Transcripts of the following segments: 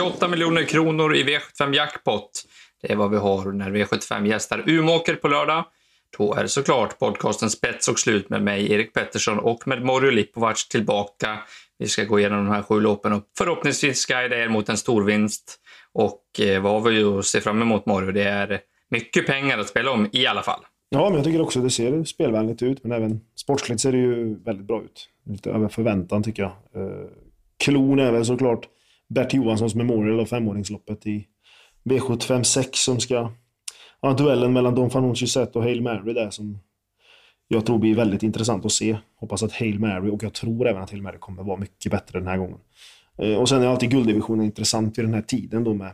88 miljoner kronor i V75 Jackpot. Det är vad vi har när V75 gästar Umeåker på lördag. Då är det såklart podcasten Spets och slut med mig, Erik Pettersson, och med Morjo Lipovac tillbaka. Vi ska gå igenom de här sju loppen och förhoppningsvis guida er mot en stor vinst. Och eh, vad har vi att se fram emot, Morjo? Det är mycket pengar att spela om i alla fall. Ja, men jag tycker också det ser spelvänligt ut, men även sportsligt ser det ju väldigt bra ut. Lite över förväntan tycker jag. Eh, klon är väl såklart Bert Johanssons Memorial och femåringsloppet i V75 6 som ska... Ja, duellen mellan Don Fanucci Set och Hail Mary där som jag tror blir väldigt intressant att se. Hoppas att Hail Mary, och jag tror även att Hail Mary kommer vara mycket bättre den här gången. Eh, och sen är alltid gulddivisionen intressant vid den här tiden då med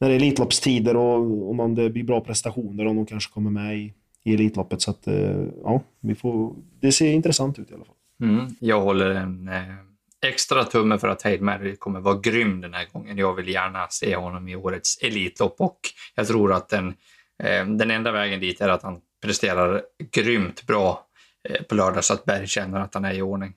när det är Elitloppstider och om det blir bra prestationer, om de kanske kommer med i, i Elitloppet. Så att, eh, ja, vi får, det ser intressant ut i alla fall. Mm, jag håller en eh, extra tumme för att Hail Mary kommer vara grym den här gången. Jag vill gärna se honom i årets Elitlopp och jag tror att den, eh, den enda vägen dit är att han presterar grymt bra eh, på lördag så att Berg känner att han är i ordning.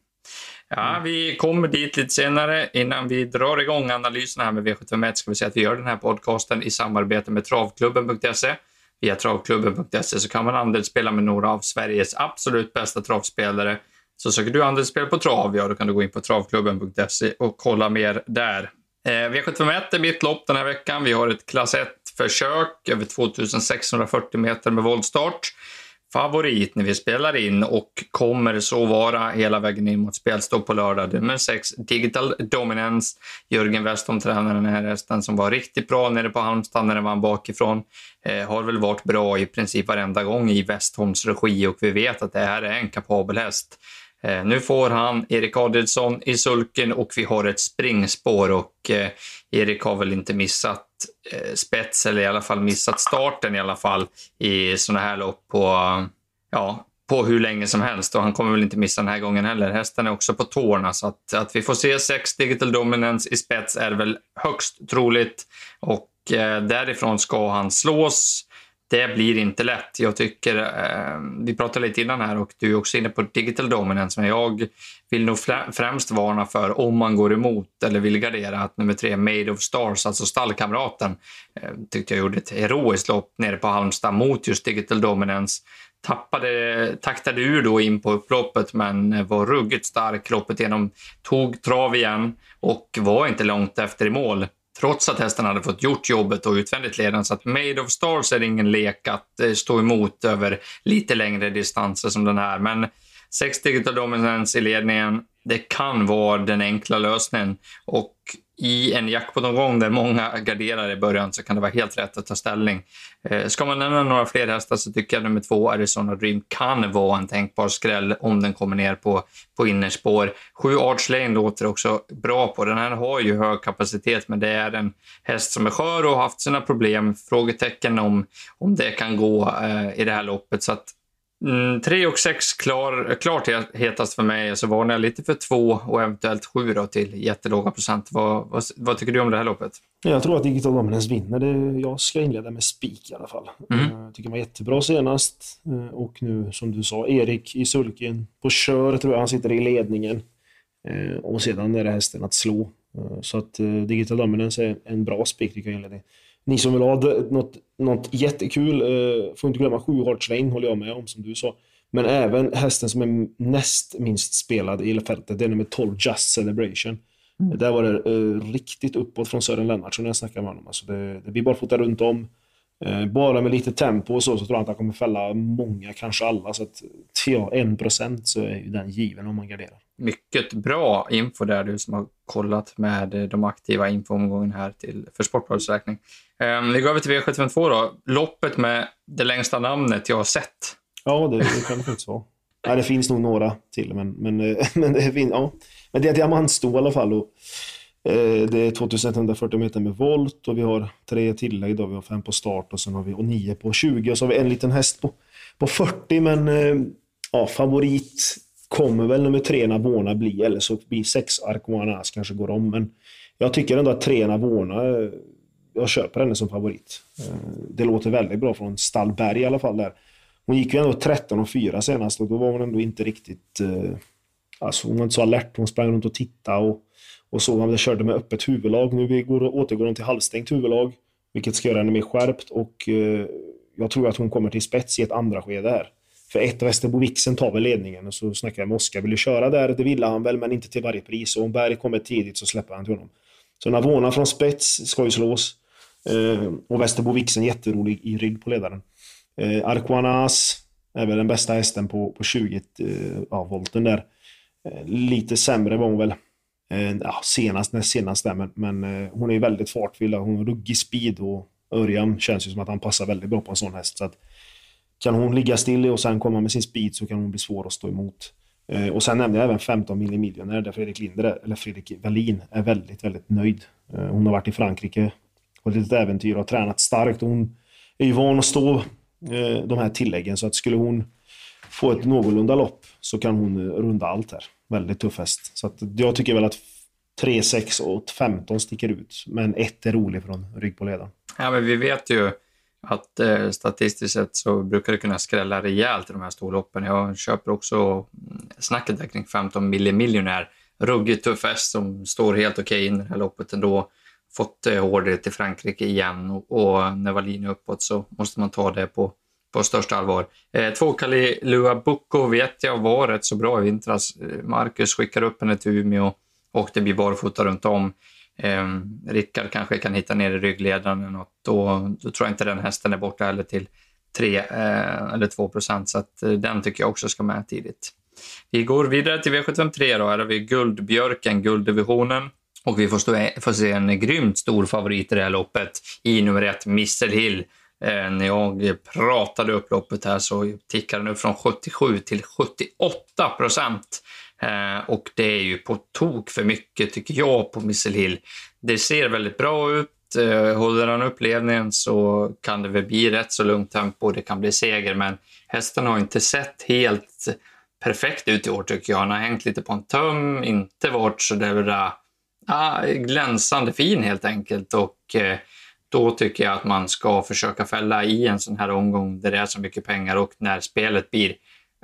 Ja, mm. vi kommer dit lite senare. Innan vi drar igång analysen här med V751 ska vi säga att vi gör den här podcasten i samarbete med travklubben.se. Via travklubben.se så kan man andelsspela med några av Sveriges absolut bästa travspelare. Så söker du andelsspel på trav, ja då kan du gå in på travklubben.se och kolla mer där. Eh, V751 är mitt lopp den här veckan. Vi har ett klass 1-försök över 2640 meter med voltstart favorit när vi spelar in och kommer så vara hela vägen in mot spelstopp på lördag. Nummer 6, Digital Dominance. Jörgen Westholm tränar den här hästen som var riktigt bra nere på Halmstad när den vann bakifrån. Eh, har väl varit bra i princip varenda gång i Westholms regi och vi vet att det här är en kapabel häst. Eh, nu får han Erik Adielsson i sulken och vi har ett springspår och eh, Erik har väl inte missat eh, spets eller i alla fall missat starten i alla fall i sådana här lopp på, ja, på hur länge som helst. Och han kommer väl inte missa den här gången heller. Hästen är också på tårna så att, att vi får se. Sex Digital Dominance i spets är väl högst troligt. Och därifrån ska han slås det blir inte lätt. Jag tycker, eh, vi pratade lite innan här och du är också inne på digital dominance, men jag vill nog främst varna för om man går emot eller vill gardera att nummer tre, Made of Stars, alltså stallkamraten, eh, tyckte jag gjorde ett heroiskt lopp nere på Halmstad mot just digital dominance. Tappade, taktade ur då in på upploppet men var ruggigt stark loppet igenom, tog trav igen och var inte långt efter i mål trots att hästen hade fått gjort jobbet och utvändigt ledande. Så att Made of Stars är ingen lek att eh, stå emot över lite längre distanser som den här. Men sex digital dominance i ledningen, det kan vara den enkla lösningen. Och i en jackpot-omgång där många garderar i början så kan det vara helt rätt att ta ställning. Eh, ska man nämna några fler hästar så tycker jag nummer två, Arizona Dream, kan vara en tänkbar skräll om den kommer ner på, på innerspår. Sju Arch Lane låter också bra på. Den här har ju hög kapacitet, men det är en häst som är skör och har haft sina problem. Frågetecken om, om det kan gå eh, i det här loppet. Så att Mm, tre och sex klar, klart hetast för mig. Så varnar jag lite för två och eventuellt sju då till jättelåga procent. Vad, vad, vad, tycker du om det här loppet? Jag tror att Digital Dominance vinner. Det, jag ska inleda med spik i alla fall. Mm. Eh, jag tycker han var jättebra senast. Eh, och nu, som du sa, Erik i sulken. På kör tror jag han sitter i ledningen. Eh, och sedan är det hästen att slå. Så att Digital Dominance är en bra spik tycker jag inledning ni som vill ha något, något jättekul, eh, får inte glömma 7 Hard Train håller jag med om som du sa. Men även hästen som är näst minst spelad i fältet, det är nummer 12 Just Celebration. Mm. Där var det eh, riktigt uppåt från Sören Lennartsson när jag snackade med honom. Alltså det, det blir bara fota runt om. Eh, bara med lite tempo och så, så tror jag att han kommer fälla många, kanske alla. Så att ja, 1% så är den given om man garderar. Mycket bra info där, du som har kollat med de aktiva infoomgången här till, för Sportbladets räkning. Um, vi går över till V752 då. Loppet med det längsta namnet jag har sett. Ja, det, det kan det faktiskt vara. Nej, det finns nog några till, men, men, eh, men, det, fin, ja. men det är diamantsto i alla fall. Och, eh, Eh, det är 2140 meter med volt och vi har tre tillägg. Då. Vi har fem på start och sen har vi och nio på 20 och så har vi en liten häst på, på 40. Men eh, ja, favorit kommer väl nummer tre Navona bli, eller så blir sex Arcoanas kanske går om. Men jag tycker ändå att tre Navona eh, jag köper henne som favorit. Det låter väldigt bra från Stallberg i alla fall. där. Hon gick ju ändå 13 och 4 senast och då var hon ändå inte riktigt... Alltså hon var inte så alert. Hon sprang runt och tittade och, och så. han körde med öppet huvudlag. Nu vi går, återgår hon till halvstängt huvudlag, vilket ska göra henne mer skärpt och eh, jag tror att hon kommer till spets i ett andra skede här. För ett, Västerbo Vixen tar väl ledningen och så snackar jag med Oskar. Vill du köra där? Det ville han väl, men inte till varje pris. Och om Berg kommer tidigt så släpper han till honom. Så Navona från spets ska ju slås. Eh, och Västerbo Vixen jätterolig i rygg på ledaren. Eh, Arquanas är väl den bästa hästen på, på 20 eh, ja, volten där. Eh, lite sämre var hon väl Eh, ja, senast, näst senast där, men, men eh, hon är väldigt fartfylld. Hon har ruggig speed och Örjan känns ju som att han passar väldigt bra på en sån häst. Så att, kan hon ligga still och sen komma med sin speed så kan hon bli svår att stå emot. Eh, och sen nämnde jag även 15 millimiljoner där Fredrik Linder, eller Fredrik Wallin, är väldigt, väldigt nöjd. Eh, hon har varit i Frankrike på ett litet äventyr och har tränat starkt. Och hon är ju van att stå eh, de här tilläggen så att skulle hon få ett någorlunda lopp så kan hon eh, runda allt här. Väldigt tuff häst. Så att jag tycker väl att 3, 6 och 15 sticker ut. Men ett är rolig från rygg på ledaren. Ja, men vi vet ju att eh, statistiskt sett så brukar det kunna skrälla rejält i de här storloppen. Jag köper också mm, snacket där kring 15 miljonär. Ruggigt tuff häst som står helt okej okay in i det här loppet ändå. Fått eh, order till Frankrike igen och, och när Wallin är uppåt så måste man ta det på, på största allvar. Eh, två Kalilua Lua Bucco vet jag var rätt så bra i vintras. Eh, Marcus skickar upp henne till Umeå och det blir barfota runt om. Eh, Rickard kanske kan hitta ner i ryggledaren eller något. Då, då tror jag inte den hästen är borta heller till 3 eh, eller 2 procent, så att, eh, den tycker jag också ska med tidigt. Vi går vidare till V753 då. Här har vi Guldbjörken, gulddivisionen. Och vi får, stå, får se en grymt stor favorit i det här loppet i nummer ett, Missel Hill. Eh, när jag pratade upp loppet här så tickade den upp från 77 till 78 procent. Eh, och det är ju på tok för mycket, tycker jag, på Missile Hill. Det ser väldigt bra ut. Eh, håller han upp ledningen så kan det väl bli rätt så lugnt tempo. Det kan bli seger, men hästen har inte sett helt perfekt ut i år tycker jag. Han har hängt lite på en töm, inte varit så där ja, glänsande fin helt enkelt. Och eh, då tycker jag att man ska försöka fälla i en sån här omgång där det är så mycket pengar och när spelet blir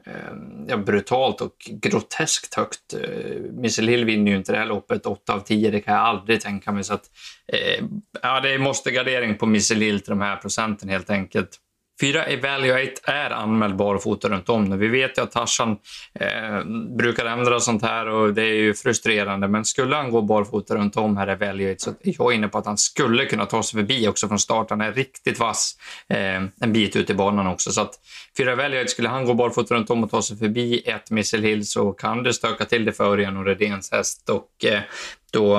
eh, ja, brutalt och groteskt högt. Eh, Hill vinner ju inte det här loppet, 8 av 10, det kan jag aldrig tänka mig. Så att, eh, ja, det måste gardering på Missel Hill till de här procenten helt enkelt. Fyra Evaluate är anmäld barfota runt om nu. Vi vet ju att Tarzan eh, brukar ändra sånt här och det är ju frustrerande. Men skulle han gå barfota runt om här Evaluate så är jag inne på att han skulle kunna ta sig förbi också från start. Han är riktigt vass eh, en bit ut i banan också. Så att fyra Evaluate, skulle han gå barfota runt om och ta sig förbi ett Missile Hill så kan det stöka till det för Örjan och Redéns häst. Och eh, då,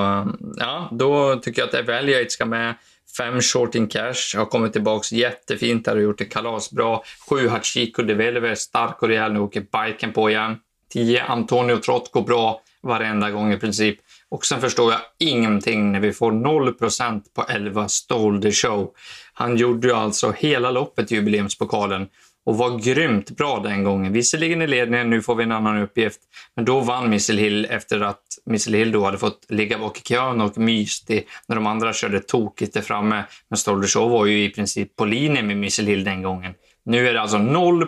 ja, då tycker jag att Evaluate ska med. Fem short in cash, har kommit tillbaka jättefint där och gjort det kalasbra. Sju Hachiko Develver, stark och rejäl, nu åker biken på igen. Tio Antonio Trott går bra varenda gång i princip. Och sen förstår jag ingenting när vi får 0% på 11 Stole the Show. Han gjorde ju alltså hela loppet i jubileumspokalen och var grymt bra den gången. Visserligen i ledningen, nu får vi en annan uppgift. Men då vann Missile Hill efter att Missile Hill då hade fått ligga bak i kön och myst i, när de andra körde tokigt där framme. Men Stolder Show var ju i princip på linje med Missile Hill den gången. Nu är det alltså 0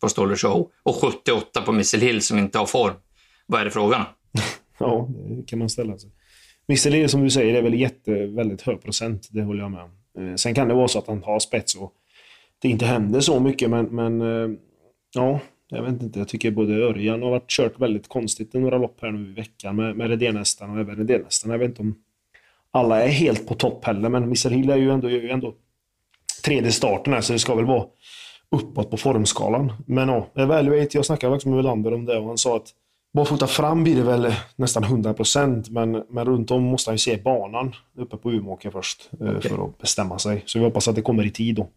på Stolder Show och 78 på Missile Hill som inte har form. Vad är det frågan Ja, det kan man ställa sig. Missile Hill som du säger är väl jätte, väldigt hög procent, det håller jag med om. Eh, sen kan det vara så att han har spets och det inte händer så mycket, men, men eh, ja, jag vet inte. Jag tycker både Örjan har varit kört väldigt konstigt i några lopp här nu i veckan med, med Redénhästarna och även Redénhästarna. Jag vet inte om alla är helt på topp heller, men Mr Hill är ju ändå, är ju ändå tredje starten här, så det ska väl vara uppåt på formskalan. Men ja, Evaluate, jag snackade faktiskt med Welander om det och han sa att Barfota fram blir det väl nästan 100% men, men runt om måste han ju se banan uppe på Umeåker först eh, okay. för att bestämma sig. Så vi hoppas att det kommer i tid då.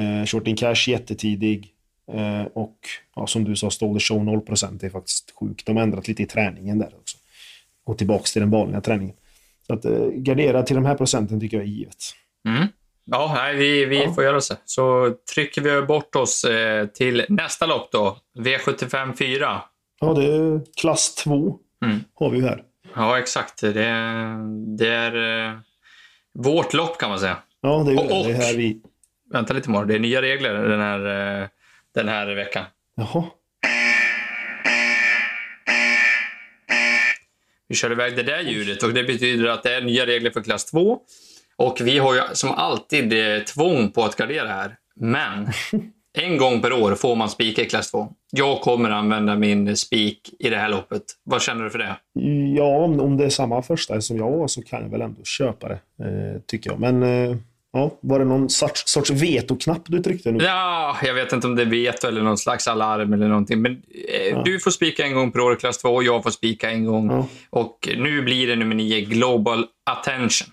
Eh, short in cash jättetidig eh, och ja, som du sa, stole show 0% det är faktiskt sjukt. De har ändrat lite i träningen där också. Gå tillbaka till den vanliga träningen. Så att eh, gardera till de här procenten tycker jag är givet. Mm. Ja, nej, vi, vi ja. får göra så. Så trycker vi bort oss eh, till nästa lopp då. V75 4. Ja, det är klass 2 mm. har vi här. Ja, exakt. Det, det är eh, vårt lopp kan man säga. Ja, det är och, det. det är här vi... Vänta lite Mor, det är nya regler den här, eh, den här veckan. Jaha. Vi kör iväg det där ljudet och det betyder att det är nya regler för klass 2. Och vi har ju som alltid eh, tvång på att gardera här. Men en gång per år får man spika i klass 2. Jag kommer använda min spik i det här loppet. Vad känner du för det? Ja, om det är samma första som jag har så kan jag väl ändå köpa det, eh, tycker jag. Men eh, ja, var det någon sorts, sorts vetoknapp du tryckte nu? Ja, jag vet inte om det är veto eller någon slags alarm eller någonting. Men eh, ja. du får spika en gång per år i klass 2 och jag får spika en gång. Ja. Och nu blir det nummer 9, Global Attention.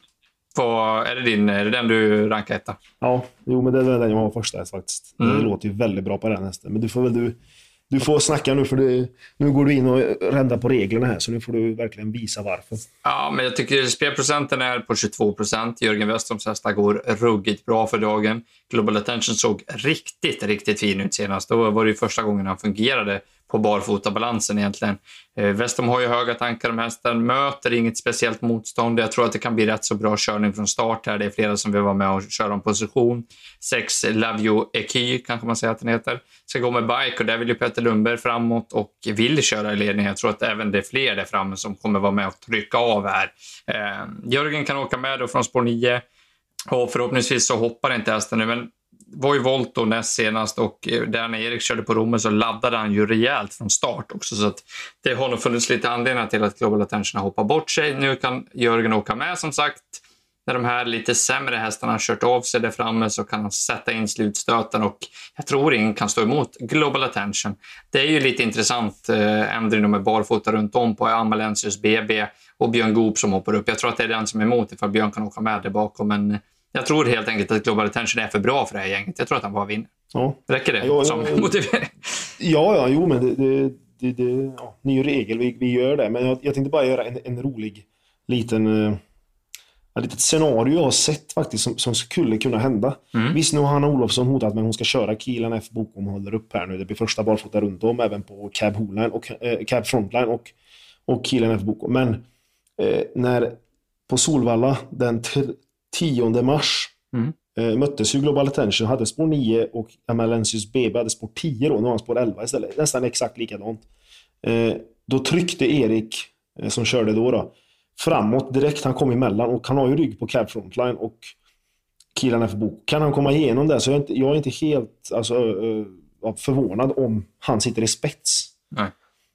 Vad, är, det din, är det den du rankar etta? Ja, jo, men det är den jag har första häst faktiskt. Mm. Det låter ju väldigt bra på den hästen. Men du får väl du, du får snacka nu, för du, nu går du in och rändar på reglerna här, så nu får du verkligen visa varför. Ja, men jag tycker spelprocenten är på 22 procent. Jörgen Westroms hästar går ruggigt bra för dagen. Global Attention såg riktigt, riktigt fin ut senast. Då var det första gången han fungerade på barfotabalansen egentligen. Eh, Westham har ju höga tankar om hästen, möter inget speciellt motstånd. Jag tror att det kan bli rätt så bra körning från start här. Det är flera som vill vara med och köra om position. Sex Lavio Eki kanske man säger att den heter. Ska gå med bike och där vill ju Petter Lundberg framåt och vill köra i ledning. Jag tror att även det är fler där framme som kommer vara med och trycka av här. Eh, Jörgen kan åka med då från spår 9 och förhoppningsvis så hoppar inte hästen nu, men var ju Volto näst senast och eh, där när Erik körde på Romme så laddade han ju rejält från start också. Så att det har nog funnits lite anledningar till att Global Attention har hoppat bort sig. Nu kan Jörgen åka med som sagt. När de här lite sämre hästarna har kört av sig där framme så kan han sätta in slutstöten och jag tror ingen kan stå emot Global Attention. Det är ju lite intressant, eh, med barfota runt om på Amalensius BB och Björn Goop som hoppar upp. Jag tror att det är den som är emot ifall Björn kan åka med där bakom. Men jag tror helt enkelt att Global Attention är för bra för det här gänget. Jag tror att han bara vinner. Ja. Räcker det ja, som ja, motivering? Ja, ja, jo, men det, det, det, ja, ny regel, vi, vi gör det. Men jag, jag tänkte bara göra en, en rolig liten... Uh, ett litet scenario jag har sett faktiskt som, som skulle kunna hända. Mm. Visst, nu har Hanna Olofsson hotat med att hon ska köra Kilan F Bokom håller upp här nu. Det blir första barfota runt om, även på Cab, Holine och, äh, Cab Frontline och, och Kilan F Bokom. Men äh, när på Solvalla den 10 mars mm. eh, möttes ju Global Attention, hade spår 9 och Amalensius BB hade spår 10 då, nu har han spår 11 istället. Nästan exakt likadant. Eh, då tryckte Erik, eh, som körde då, då, framåt direkt. Han kom emellan och han har ju rygg på Cab Frontline och killarna för bok. Kan han komma igenom det så jag är inte, jag är inte helt alltså, förvånad om han sitter i spets. Nej.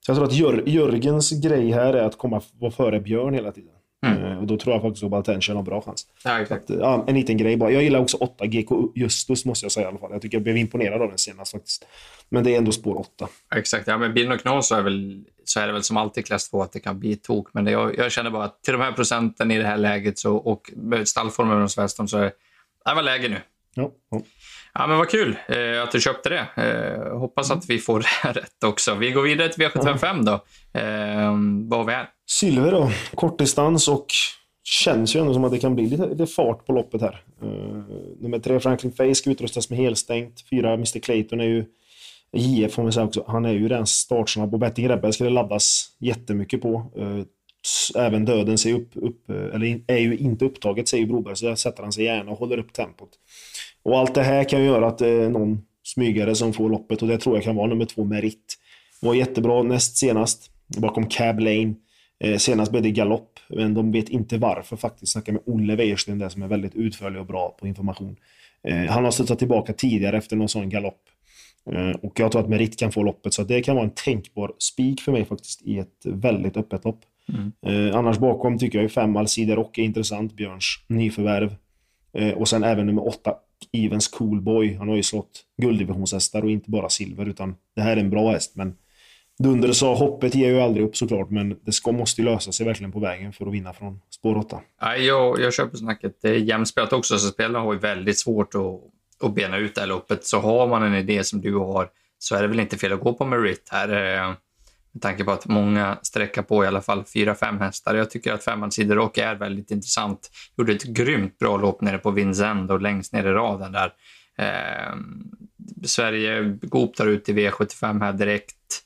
Så jag tror att Jör, Jörgens grej här är att komma vara före Björn hela tiden. Mm. Eh, och då tror jag faktiskt att Baltenchen har bra chans. Ja, exakt. Att, ja, en liten grej bara. Jag gillar också 8 GK Justus måste jag säga i alla fall. Jag tycker jag blev imponerad av den senast faktiskt. Men det är ändå spår 8. exakt. Ja, men bilen och knas så är, väl, så är det väl som alltid klass 2 att det kan bli tok. Men det, jag, jag, känner bara att till de här procenten i det här läget så, och stallformen hos Weston så är det var läge nu. Ja, ja. Ja, men vad kul eh, att du köpte det. Eh, hoppas att vi får det rätt också. Vi går vidare till V755 då. Eh, vad har vi här? Silver då. Kortdistans och känns ju ändå som att det kan bli lite, lite fart på loppet här. Uh, nummer tre, Franklin Face, ska utrustas med helstängt. Fyra, Mr Clayton är ju JF får man säga också. Han är ju den startsnabb och Betting Rebel ska det laddas jättemycket på. Uh, även döden ser upp, upp, eller är ju inte upptaget säger Broberg, så där sätter han sig gärna och håller upp tempot. Och allt det här kan ju göra att det är någon smygare som får loppet och det tror jag kan vara nummer två, Merit. Var jättebra näst senast, bakom Cab Lane. Eh, senast blev det galopp, men de vet inte varför faktiskt. Snacka med Olle Wejersten där som är väldigt utförlig och bra på information. Eh, han har studsat tillbaka tidigare efter någon sån galopp. Eh, och jag tror att Merit kan få loppet, så det kan vara en tänkbar spik för mig faktiskt i ett väldigt öppet lopp. Mm. annars bakom tycker jag ju fem Alcider och är intressant, Björns nyförvärv. och sen även nummer åtta, Evens Coolboy. Han har ju slått gulddivisionshästar och inte bara silver, utan det här är en bra häst. Men Dunder sa hoppet ger ju aldrig upp såklart, men det ska, måste ju lösa sig verkligen på vägen för att vinna från spår 8. Ja, jag, jag köper snacket. Det är jämspelat också, så spelarna har ju väldigt svårt att, att bena ut det här loppet. Så har man en idé som du har så är det väl inte fel att gå på Merit här. Eh, med tanke på att många sträcker på i alla fall fyra, fem hästar. Jag tycker att femman Siderock är väldigt intressant. Gjorde ett grymt bra lopp nere på Vinzend och längst ner i raden där. Eh, Sverige Goop tar ut i V75 här direkt.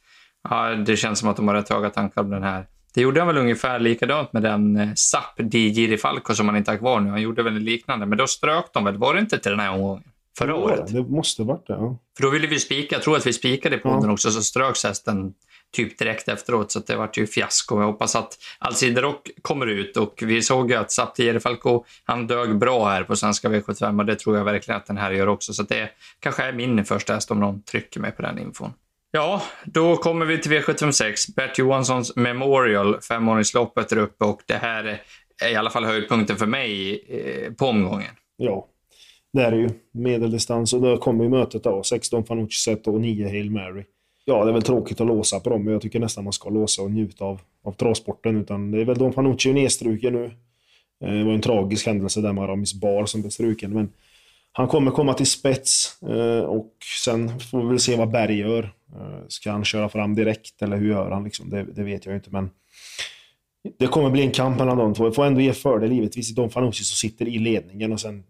Ja, det känns som att de har rätt höga tankar om den här. Det gjorde han väl ungefär likadant med den SAP DJ Falco som han inte har kvar nu. Han gjorde väl liknande, men då strök de väl, var det inte till den här omgången? Förra ja, året? Det måste varit det, ja. För då ville vi spika, jag tror att vi spikade på ja. den också, så ströks hästen typ direkt efteråt, så det vart ju fiasko. Jag hoppas att Alcide Rock kommer ut och vi såg ju att Saptier Falco, han dög bra här på svenska V75 och det tror jag verkligen att den här gör också, så det kanske är min första häst om någon trycker mig på den infon. Ja, då kommer vi till V756. Bert Johanssons Memorial, femåringsloppet där uppe och det här är i alla fall höjdpunkten för mig eh, på omgången. Ja, det är det ju. Medeldistans och då kommer ju mötet då. 16 Fanucci Set och 9 Hail Mary. Ja, det är väl tråkigt att låsa på dem, men jag tycker nästan man ska låsa och njuta av, av travsporten. Utan det är väl Don Fanucci nedstruken nu. Eh, det var en tragisk händelse där med Aramis Bar som blev struken, men han kommer komma till spets eh, och sen får vi väl se vad Berg gör. Eh, ska han köra fram direkt eller hur gör han? Liksom? Det, det vet jag inte, men det kommer bli en kamp mellan de två. Jag får ändå ge fördel givetvis till Don Fanucci som sitter i ledningen och sen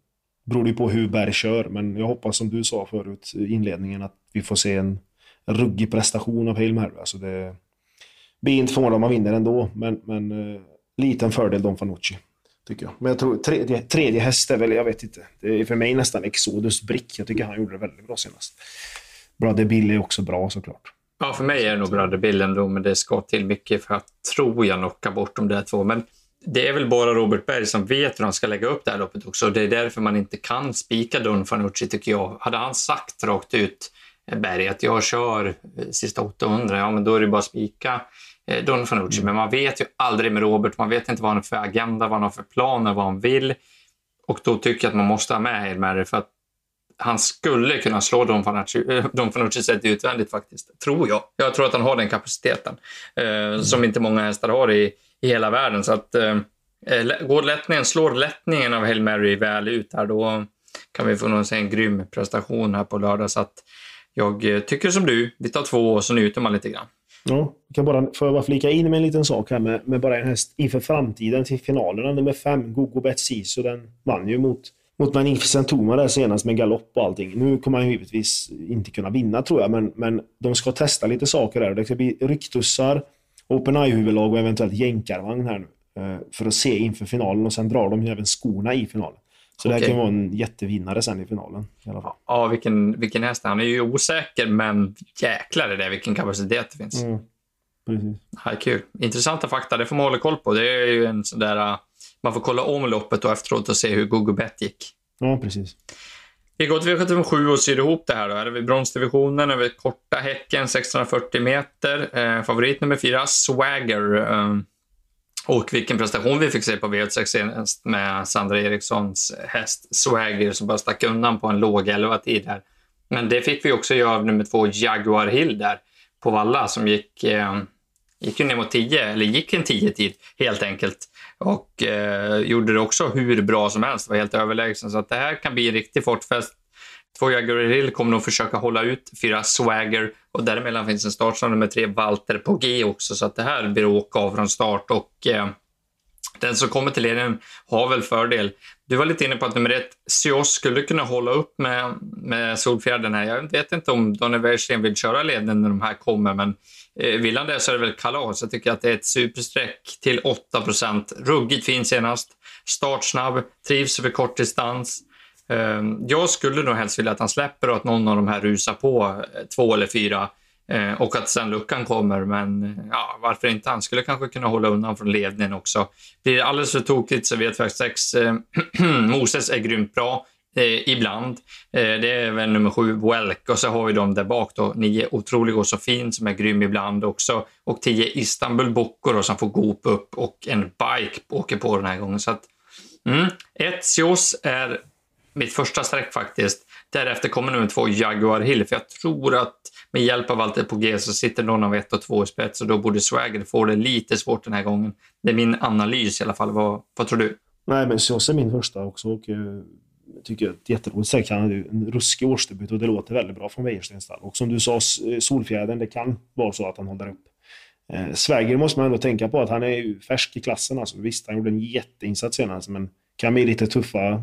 beror det på hur Berg kör. Men jag hoppas som du sa förut i inledningen att vi får se en ruggig prestation av Hail Mary. Alltså det blir inte förvånad om man vinner ändå, men, men uh, liten fördel Don Fanucci. Tycker jag. Men jag tror tredje, tredje häst är väl, jag vet inte. Det är för mig nästan Exodus Brick. Jag tycker han gjorde det väldigt bra senast. Brother Bill är också bra såklart. Ja, för mig är det nog Brother Bill ändå, men det ska till mycket för att, tror jag, knocka bort de där två. Men det är väl bara Robert Berg som vet hur han ska lägga upp det här loppet också. Det är därför man inte kan spika Don Fanucci, tycker jag. Hade han sagt rakt ut, eh, Berg, att jag kör eh, sista 800, ja men då är det bara att spika eh, Don Fanucci. Mm. Men man vet ju aldrig med Robert. Man vet inte vad han har för agenda, vad han har för planer, vad han vill. Och då tycker jag att man måste ha med Hail Mary för att han skulle kunna slå Don Fanucci, Don Fanucci sett utvändigt faktiskt, tror jag. Jag tror att han har den kapaciteten eh, mm. som inte många hästar har i, i hela världen. Så att eh, eh går lättningen, slår lättningen av Hail Mary väl ut här, då kan vi få någon, en grym prestation här på lördag. Så att jag eh, tycker som du, vi tar två och så njuter man lite grann. Ja, jag kan bara, får jag bara flika in med en liten sak här med, med bara en häst inför framtiden till finalerna. Nummer fem, Gogo Betsiso, den vann ju mot mot Magnificent Toma där senast med galopp och allting. Nu kommer han givetvis inte kunna vinna tror jag, men, men de ska testa lite saker där. Det ska bli ryktussar, Open Eye-huvudlag och eventuellt jänkarvagn här nu. Eh, för att se inför finalen och sen drar de ju även skorna i finalen. Så okay. det här kan vara en jättevinnare sen i finalen. I. Ja, vilken, vilken häst. Han är ju osäker, men jäklar är det vilken kapacitet det finns. Mm. Precis. Ja, kul. Intressanta fakta, det får man hålla koll på. Det är ju en sån där man får kolla om loppet och efteråt och se hur Google Bet gick. Ja, precis. Vi går till V757 och syr ihop det här. Då. Här är vi bronsdivisionen, över korta häcken, 640 meter. Eh, favorit nummer fyra, Swagger. Eh, och vilken prestation vi fick se på V86 senast med Sandra Erikssons häst Swagger som bara stack undan på en låg 11-tid här. Men det fick vi också göra av nummer två, Jaguar Hill där på Valla som gick, eh, gick ju ner mot 10, eller gick en 10-tid helt enkelt. Och eh, gjorde det också hur bra som helst, var helt överlägsen. Så att det här kan bli en riktig fortfest. Två Jagger Hill kommer nog försöka hålla ut fyra Swagger och däremellan finns en startsnabb nummer tre Walter på G också. Så att det här blir åka av från start och eh, den som kommer till ledningen har väl fördel. Du var lite inne på att nummer ett, Sios, skulle kunna hålla upp med, med Solfjärden här. Jag vet inte om Daniel Weirsten vill köra ledningen när de här kommer, men eh, vill han det så är det väl kalas. Jag tycker att det är ett supersträck till 8% Ruggigt fin senast. Startsnabb, trivs över kort distans. Eh, jag skulle nog helst vilja att han släpper och att någon av de här rusar på eh, två eller fyra Eh, och att sen luckan kommer, men eh, ja, varför inte? Han skulle kanske kunna hålla undan från ledningen också. Blir det alldeles för tokigt så vet vi 6 eh, Moses är grymt bra. Eh, ibland. Eh, det är väl nummer sju, Welk, och så har vi dem där bak då. Nio, Otrolig och så fin, som är grym ibland också. Och tio, Istanbul Bokor som får gop upp och en bike åker på den här gången. Så att, mm. Ett, är mitt första streck faktiskt. Därefter kommer nummer två, Jaguar Hill, för jag tror att med hjälp av allt det på G så sitter någon av ett och två i spets och då borde Swagger få det lite svårt den här gången. Det är min analys i alla fall. Vad, vad tror du? Nej, men så är min första också och jag tycker jag är ett jätteroligt streck. Han hade en ruskig årsdebut och det låter väldigt bra från Wäjerstens stall. Och som du sa, eh, Solfjädern, det kan vara så att han håller upp. Eh, Swagger måste man ändå tänka på att han är ju färsk i klassen. Alltså. Visst, han gjorde en jätteinsats senast, men kan bli lite tuffa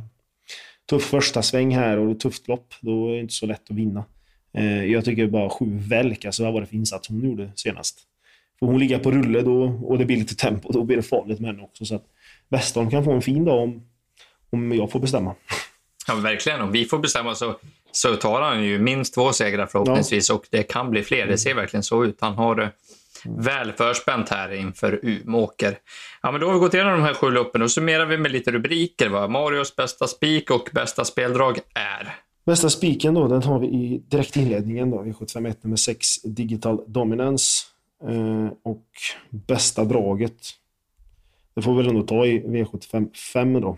tuff första sväng här och tufft lopp, då är det inte så lätt att vinna. Eh, jag tycker bara sju Välk, alltså vad var det för insats hon gjorde senast? Får hon ligga på rulle då, och det blir lite tempo, då blir det farligt med henne också. Så att Westholm kan få en fin dag om, om jag får bestämma. Ja, verkligen. Om vi får bestämma så, så tar han ju minst två segrar förhoppningsvis ja. och det kan bli fler. Det ser verkligen så ut. Han har, väl förspänt här inför Umeåker. Ja, men då har vi gått igenom de här sju loppen. Då summerar vi med lite rubriker. Vad Marios bästa spik och bästa speldrag är. Bästa spiken då, den har vi i direkt inledningen då, V751 nummer 6, Digital Dominance. Eh, och bästa draget, det får vi väl ändå ta i V75 då.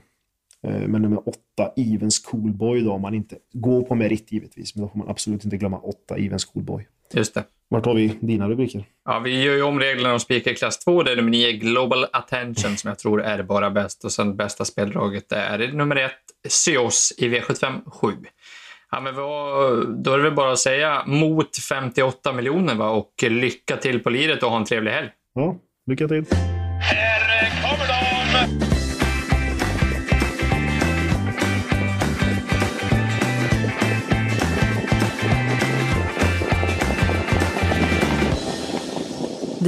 Eh, med nummer 8, Evens Coolboy då, om man inte går på merit givetvis. Men då får man absolut inte glömma 8, Evens Coolboy. Just det. Vart har vi dina rubriker? Ja, vi gör ju om reglerna och spikar klass 2. Det är nummer 9, Global Attention, som jag tror är bara bäst. Och sen bästa speldraget är nummer 1, Syos i V75 7. Ja, men vad, då är det väl bara att säga mot 58 miljoner va? och lycka till på liret och ha en trevlig helg. Ja, lycka till.